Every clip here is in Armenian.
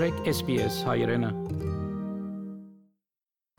մտրեք SPS հայրենը։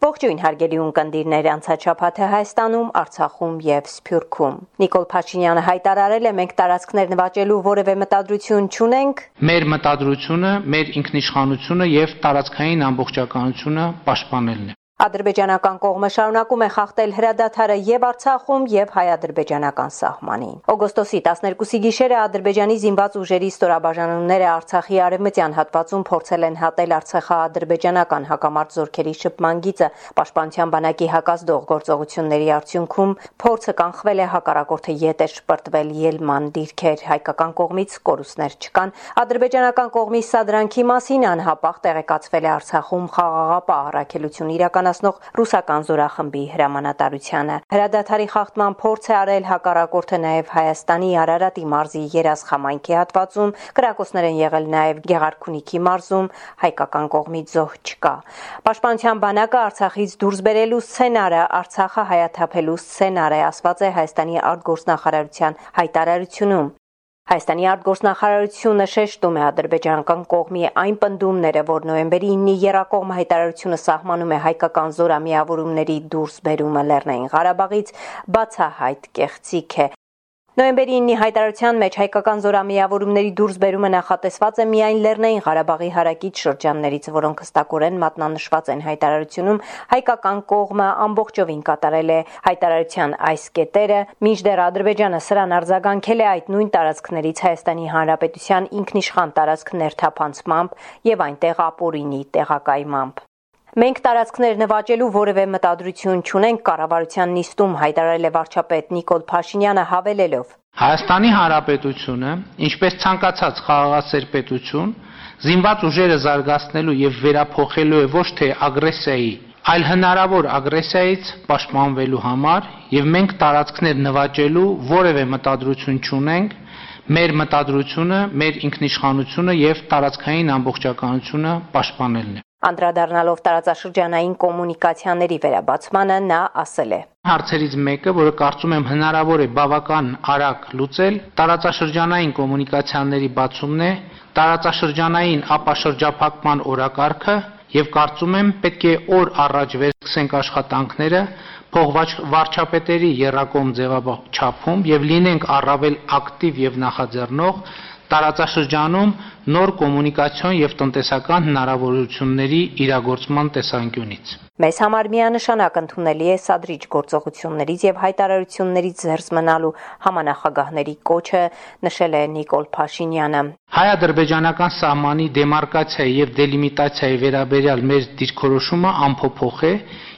Ողջույն հարգելի ունկնդիրներ անցաչափաթը Հայաստանում, Արցախում եւ Սփյուռքում։ Նիկոլ Փաշինյանը հայտարարել է մենք տարածքներ նվաճելու որևէ մտադրություն չունենք։ Մեր մտադրությունը, մեր ինքնիշխանությունը եւ տարածքային ամբողջականությունը պաշտպանելն է։ Ադրբեջանական կողմը շարունակում է խախտել հրադադարը եւ Արցախում եւ հայ-ադրբեջանական սահմանին։ Օգոստոսի 12-ի գիշերը Ադրբեջանի զինված ուժերի ստորաբաժանումները Արցախի արևմտյան հատվածում փորձել են հատել Արցախա-ադրբեջանական հակամարտ զորքերի շփման գիծը։ Պաշտպանության բանակի հակազդող գործողությունների արդյունքում փորձը կանխվել է հակառակորդը յետ է շպրտվել ելման դիրքեր հայկական կողմից կորուստներ չկան։ Ադրբեջանական կողմի սադրանքի մասին անհապաղ տեղեկացվել է Արցախում խաղաղապահ առաքելություն իրական իրականացնող ռուսական զորախմբի հրամանատարությանը։ Հրադադարի խախտման փորձ է արել հակառակորդը նաև Հայաստանի Արարատի մարզի Երազ խամայնքի հատվածում, կրակոցներ են եղել նաև Գեղարքունիքի մարզում, հայկական կողմից զոհ չկա։ Պաշտպանության բանակը Արցախից դուրս բերելու սցենարը, Արցախը հայաթափելու սցենար է, ասված է Հայաստանի արտգործնախարարության հայտարարությունում։ Հայաստանի արտգործնախարարությունը շեշտում է ադրբեջանական կողմի այն պնդումները, որ նոյեմբերի 9-ի երակողմ հայտարարությունը սահմանում է հայկական զորամիավորումների դուրս բերումը Լեռնային Ղարաբաղից, բացահայտ կեղծիք է։ Նոյեմբերի 9-ի հայտարարության մեջ հայկական զորամիավորումների դուրսբերումը նախատեսված է միայն Լեռնային Ղարաբաղի հարակից շրջաններից, որոնք հստակորեն մատնանշված են հայտարարությունում, հայկական կողմը ամբողջովին կատարել է հայտարարության այս կետերը, մինչդեռ Ադրբեջանը սրան արձագանքել է այդ նույն տարածքներից Հայաստանի Հանրապետության ինքնիշխան տարածք ներթափանցմամբ եւ այնտեղ ապօրինի տեղակայմամբ։ Մենք տարածքներ նվաճելու որևէ մտադրություն չունենք կառավարության նիստում հայտարարել է վարչապետ Նիկոլ Փաշինյանը հավելելով. Հայաստանի Հանրապետությունը, ինչպես ցանկացած խաղաղասեր պետություն, զինված ուժերը զարգացնելու եւ վերափոխելու է ոչ թե ագրեսիայի, այլ հնարավոր ագրեսիայից պաշտպանվելու համար եւ մենք տարածքներ նվաճելու որևէ մտադրություն չունենք մեր մտադրությունը, մեր ինքնիշխանությունը եւ տարածքային ամբողջականությունը պաշտպանելն է։ Անդրադառնալով տարածաշրջանային կոմունիկացիաների վերաբացմանը նա ասել է. Հարցերից մեկը, որը կարծում եմ հնարավոր է բավական արագ լուծել, տարածաշրջանային կոմունիկացիաների բացումն է, տարածաշրջանային ապաշրջափակման օրակարգը եւ կարծում եմ պետք է օր առաջ վերսկսենք աշխատանքները փողվարչապետերի երակոմ ձևաչափում եւ լինենք առավել ակտիվ եւ նախաձեռնող տարածաշրջանում նոր կոմունիկացիոն եւ տնտեսական հնարավորությունների իրագործման տեսանկյունից։ Մեզ համար միանշանակ ընդունելի է սադրիչ գործողություններից եւ հայտարարություններից զերծ մնալու համանախագահների կոչը, նշել է Նիկոլ Փաշինյանը։ Հայ-ադրբեջանական սահմանի դեմարկացիայի եւ դելիմիտացիայի վերաբերյալ մեր դիրքորոշումը անփոփոխ է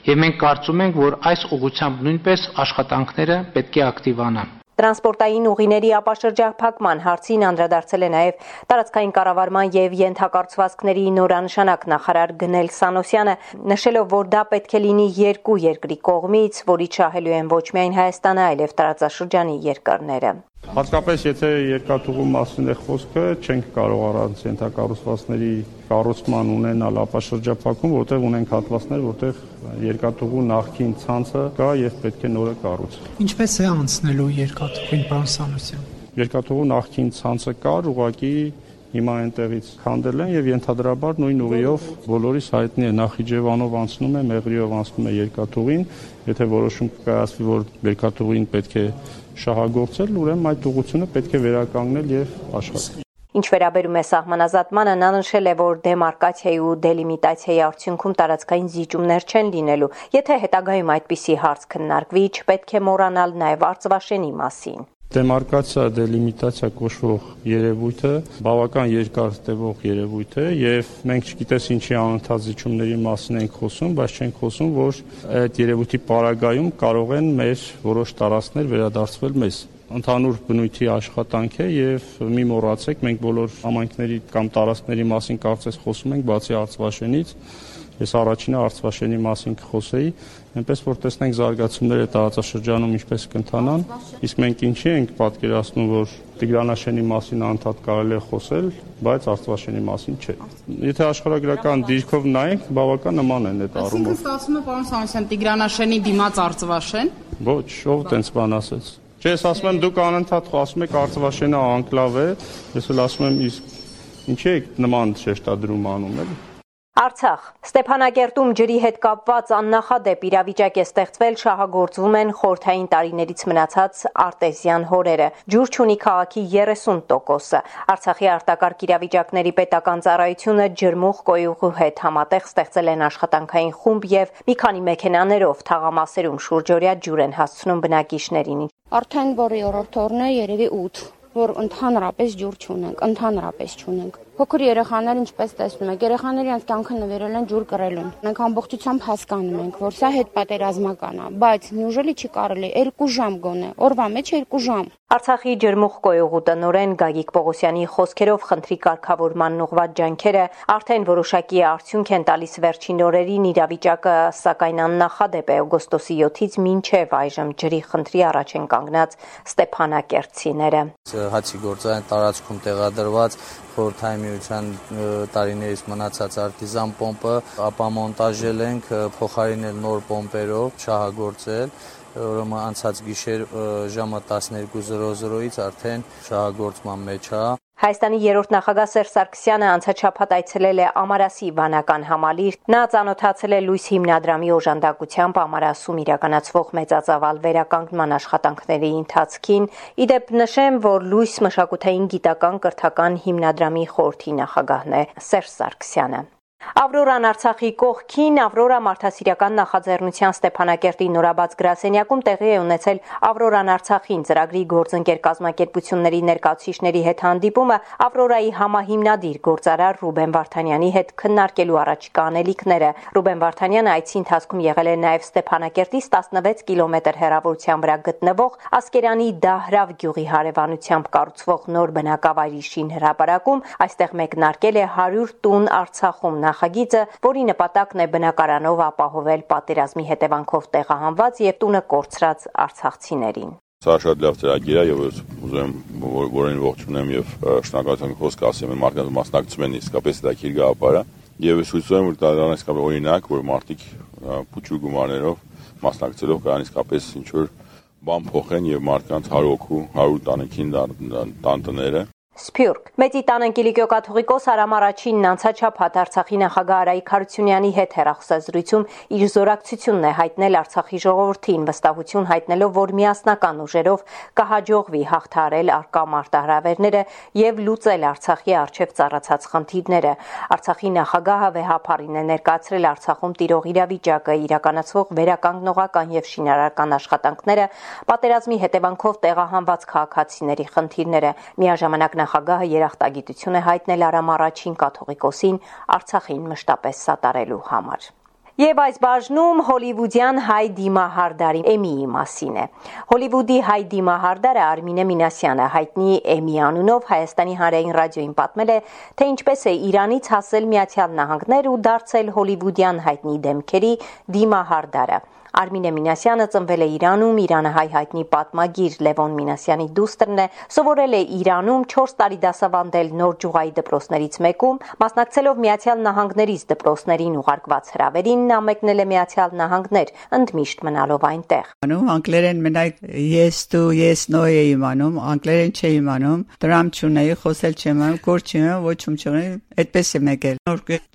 եւ մենք կարծում ենք, որ այս ուղղությամբ նույնպես աշխատանքները պետք է ակտիվանան։ Տրանսպորտային ուղիների ապաշրջափակման հարցին անդրադարձել է նաև տարածքային կառավարման եւ յենթակառուցվածքների նորանշանակ նախարար Գնել Սանոսյանը, նշելով, որ դա պետք է լինի երկու երկրի կողմից, որի շահելու են ոչ միայն Հայաստանը, այլև տարածաշրջանի երկրները։ Հատկապես եթե երկաթուղու մասին է խոսքը, չենք կարող առանց ենթակառուցվածքների կառուցման ունենալ ապաշրջափակում, որտեղ ունենք հատվածներ, որտեղ երկաթուղու նախքին ցանցը կա եւ պետք է նորը կառուցել։ Ինչպես է անցնելու երկաթուղին, պարոն Սանոսյան։ Երկաթուղու նախքին ցանցը կար, ուղղակի հիմա այնտեղից քանդել են եւ ենթադրաբար նույն ուղիով բոլորիս հայտնի է Նախիջևանով անցնում է, Մեղրիով անցնում է երկաթուղին, եթե որոշում կայացվի, որ երկաթուղին պետք է շահագործել, ուրեմն այդ ուղությունը պետք է վերականգնել եւ աշխատել։ Ինչ վերաբերում է սահմանազատմանը, նա նշել է, որ դեմարկացիայի ու դելիմիտացիայի արդյունքում տարածքային զիջումներ չեն լինելու։ Եթե հետագայում այդպիսի հարց քննարկվի, չպետք է մոռանալ նաև արծվաշենի մասին։ Դեմարկացիա, դելիմիտացիա կոչվող երևույթը բավական երկար տևող երևույթ է եւ մենք չգիտես ինչի անընդհատ զիջումների մասին ենք խոսում, բայց չենք խոսում, որ այդ երևույթի պարագայում կարող են մեր որոշ տարածքներ վերադարձվել մեզ ընդհանուր բնույթի աշխատանք է եւ մի մոռացեք մենք բոլոր համայնքների կամ տարածքների մասին կարծես խոսում ենք բացի արծվաշենից Ես առաջինը Արցվաշենի մասին կխոսեի, այնպես որ տեսնենք զարգացումները տարածաշրջանում ինչպես կընթանան, իսկ մենք ինչի ենք պատկերացնում, որ Տիգրանաշենի մասին անդադ կարելի է խոսել, բայց Արցվաշենի մասին չէ։ Եթե աշխարհագրական դիրքով նայենք, բավական նման են այդ առումով։ Այսինքն ստացվում է պարոն Սանոսյան Տիգրանաշենի դիմաց Արցվաշեն։ Ոչ, ով տենց բան ասեց։ Չէ, ես ասում եմ դուք անընդհատ ասում եք Արցվաշենը անկլավ է, ես էլ ասում եմ իսկ Ինչի՞ է նման շեշտադրում անում էլի։ Արցախ. Ստեփանագերտում ջրի հետ կապված աննախադեպ իրավիճակ է ստեղծվել շահագործվում են խորթային տարիներից մնացած արտեզյան հորերը ջուր չունի քաղաքի 30%-ը Արցախի արտակարգ իրավիճակների պետական ծառայությունը ջրմուղ կոյուղու հետ համատեղ ստեղծել են աշխատանքային խումբ եւ մի քանի մեքենաներով թաղամասերում շուրջօրյա ջուր են հասցնում բնակիչներին Արդեն որի օրորդ օրն է երևի 8 որ ընդհանրապես ջուր չունենք, ընդհանրապես չունենք։ Փոքր երեխաներ ինչպես տեսնում եք, երեխաները իրենց կյանքը նվիրել են ջուր կռելուն։ Մենք ամբողջությամբ հասկանում ենք, որ սա հետ պատերազմական է, բայց նյուժելի չի կարելի 2 ժամ գոնե, օրվա մեջ 2 ժամ։ Արցախի ջերմուխ կոյուղու տնորեն Գագիկ Պողոսյանի խոսքերով խնդրի կարգավորման ուղված ջանքերը արդեն որոշակի արդյունք են տալիս վերջին օրերին իրավիճակը, սակայն աննախադեպ է օգոստոսի 7-ից մինչև այժմ ջրի խնդրի առաջ են կանգնած Ստեփանակերտցիները։ Հացի գործային տարածքում տեղադրված խորհրդային միության տարիներից մնացած արտիզան պոմպը ապա մոնտաժել ենք, փոխարինել նոր պոմպերով, շահագործել ուրեմն անցած գիշեր ժամը 12:00-ից արդեն շահագործման մեջ է Հայաստանի երրորդ նախագահ Սերժ Սարգսյանը անցաչափած այցելել է Ամարասի վանական համալիր։ Նա ծանոթացել է Լույս հիմնադրամի օժանդակությամբ Ամարասում իրականացվող մեծածավալ վերականգնման աշխատանքների ընթացքին։ Իդեպ նշեմ, որ Լույս մշակութային գիտական կրթական հիմնադրամի խորհրդի նախագահն է Սերժ Սարգսյանը։ Ավրորան Արցախի կողքին Ավրորա մարդասիրական նախաձեռնության Ստեփանակերտի նորաբաց գրասենյակում տեղի է ունեցել Ավրորան Արցախին ծրագրի գործընկեր կազմակերպությունների ներկայացուցիչների հետ հանդիպումը Ավրորայի համահիմնադիր գործարար Ռուբեն Վարդանյանի հետ քննարկելու առաջիկա անելիքները։ Ռուբեն Վարդանյանը այցի ընթացքում եղել է նաև Ստեփանակերտից 16 կիլոմետր հեռավորության վրա գտնվող Ասկերանի Դահրավ գյուղի հարևանությամբ կառուցվող նոր բնակավայրի շին հրապարակում, այստեղ մեկնարկել է 100 տուն Արցախում նախագիծը, որի նպատակն է բնակարանով ապահովել պատերազմի հետևանքով տեղահանված եւ տունը կորցրած արցախցիներին։ Սա շատ լավ ծրագիր է եւ ուզում եմ որին ողջունեմ եւ շնորհակալություն խոսք ասեմ մարդկանց մասնակցում են իսկապես դա քիր գաղափարը եւ ես հույս ունեմ որ դա իսկապես օրինակ որ մարդիկ փուչու գումարներով մասնակցելով կան իսկապես ինչ որ բան փոխեն եւ մարդկանց 100 հոգու 100 տանիքին տան տները Սփյուռք. Մեծի տան Կիլիկիո կաթողիկոս Արամ առաջինն անցաչափ Արցախի նախագահ Արայիկ Խարությունյանի հետ հերախոսազրույցում իր զորակցությունն է հայտնել Արցախի ժողովրդին, վստահություն հայտնելով, որ միասնական ուժերով կհաջողվի հաղթարել արկա մարտահրավերները եւ լուծել Արցախի արչեւ ծառացած խնդիրները։ Արցախի նախագահը վեհապարին է ներկայացրել Արցախում տիրող իրավիճակը, իրականացվող վերականգնողական եւ շինարարական աշխատանքները, պատերազմի հետևանքով տեղահանված քաղաքացիների խնդիրները։ Միաժամանակ նախագահը երախտագիտություն է հայտնել Արամ առաջին կաթողիկոսին Արցախին մշտապես սատարելու համար։ Եվ այս բաժնում հոլիվուդյան հայ դիմահարդարի Էմիի մասին է։ Հոլիվուդի հայ դիմահարդարը Արմինե Մինասյանը հայտնի Էմի անունով Հայաստանի հանրային ռադիոին պատմել է, թե ինչպես է Իրանից հասել Միացյալ Նահանգներ ու դարձել հոլիվուդյան հայտնի դեմքերի դիմահարդարը։ Արմինե Մինասյանը ծնվել է Իրանում, Իրանը հայ հայտնի պատմագիր Լևոն Մինասյանի դուստրն է, սովորել է Իրանում 4 տարի դասավանդել Նոր Ջուղայի դպրոցներից մեկում, մասնակցելով Միացյալ Նահանգներից դպրոցներին ուղարկված հրավերին նա մեկնել է Միացյալ Նահանգներ, ընդմիշտ մնալով այնտեղ։ Անում անգլերեն մենակ ես դու ես նո էի իմանում, անգլերեն չէի իմանում, դրամ չունեի, խոսել չեմ կոր չեմ, ոչ ում չունեի, այդպես է եկել։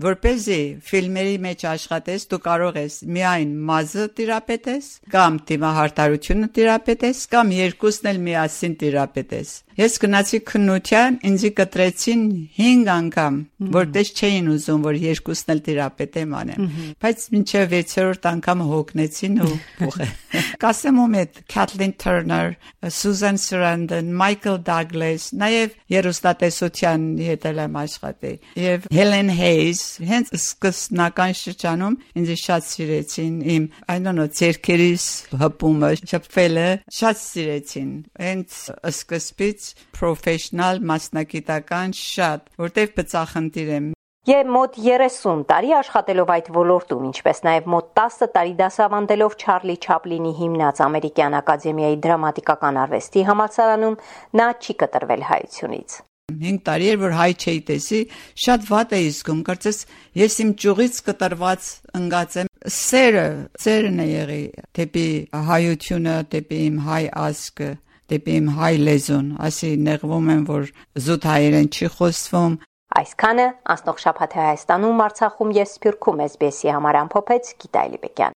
Որպեսզի ֆիլմերի մեջ աշխատես, դու կարող ես միայն մազը տիրապետես, կամ դիմահարտարությունը տիրապետես, կամ երկուսն էլ միասին տիրապետես։ Ես գնացի քննության, ինձի կտրեցին 5 անգամ, որտեղ չէին ուզում, որ երկուսն էլ տիրապետեմ անեմ։ Բայց մինչև 6-րդ անգամ հոգնեցին ու փոխե։ Կասեմ ում հետ Kathleen Turner, Susan Sarandon, Michael Douglas, նաև երոստատեսության հետ եմ աշխատել։ Եվ Helen Hayes, հենց սկսնական շրջանում ինձ շատ սիրեցին իմ, I don't know, ցերկերիս հպումը, շփվելը շատ սիրեցին։ Հենց սկզբից professional մասնագիտական շատ, որտեղ բծախնդիր եմ Եվ մոտ 30 տարի աշխատելով այդ ոլորտում, ինչպես նաև մոտ 10 տարի դասավանդելով Չարլի Չապլինի հիմնած Ամերիկյան ակադեմիայի դրամատիկական արվեստի համալսարանում, նա չի կտրվել հայությունից։ 5 տարի էր որ հայ չէի տեսի, շատ վատ էի զգում, կարծես ես իմ ճյուղից կտրված ընկած եմ։ Սերը, սերն է եղի դեպի հայությունը, դեպի իմ հայ ազգը դեպի իմ հայ լեզուն, ասի նեղվում եմ, որ զուտ հայերեն չի խոսվում, Այսքանը անցնող շաբաթ Հայաստանում, Արցախում եւ Սփյուռքում SBS-ի համար ամփոփեց Գիտալի Բեկյան։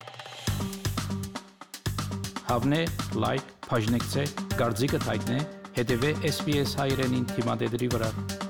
Հավնե, լայք, բաժնեկցե, դարձիկը թայտնե, հետեւե SBS հայրենին թիմադեդի վրա։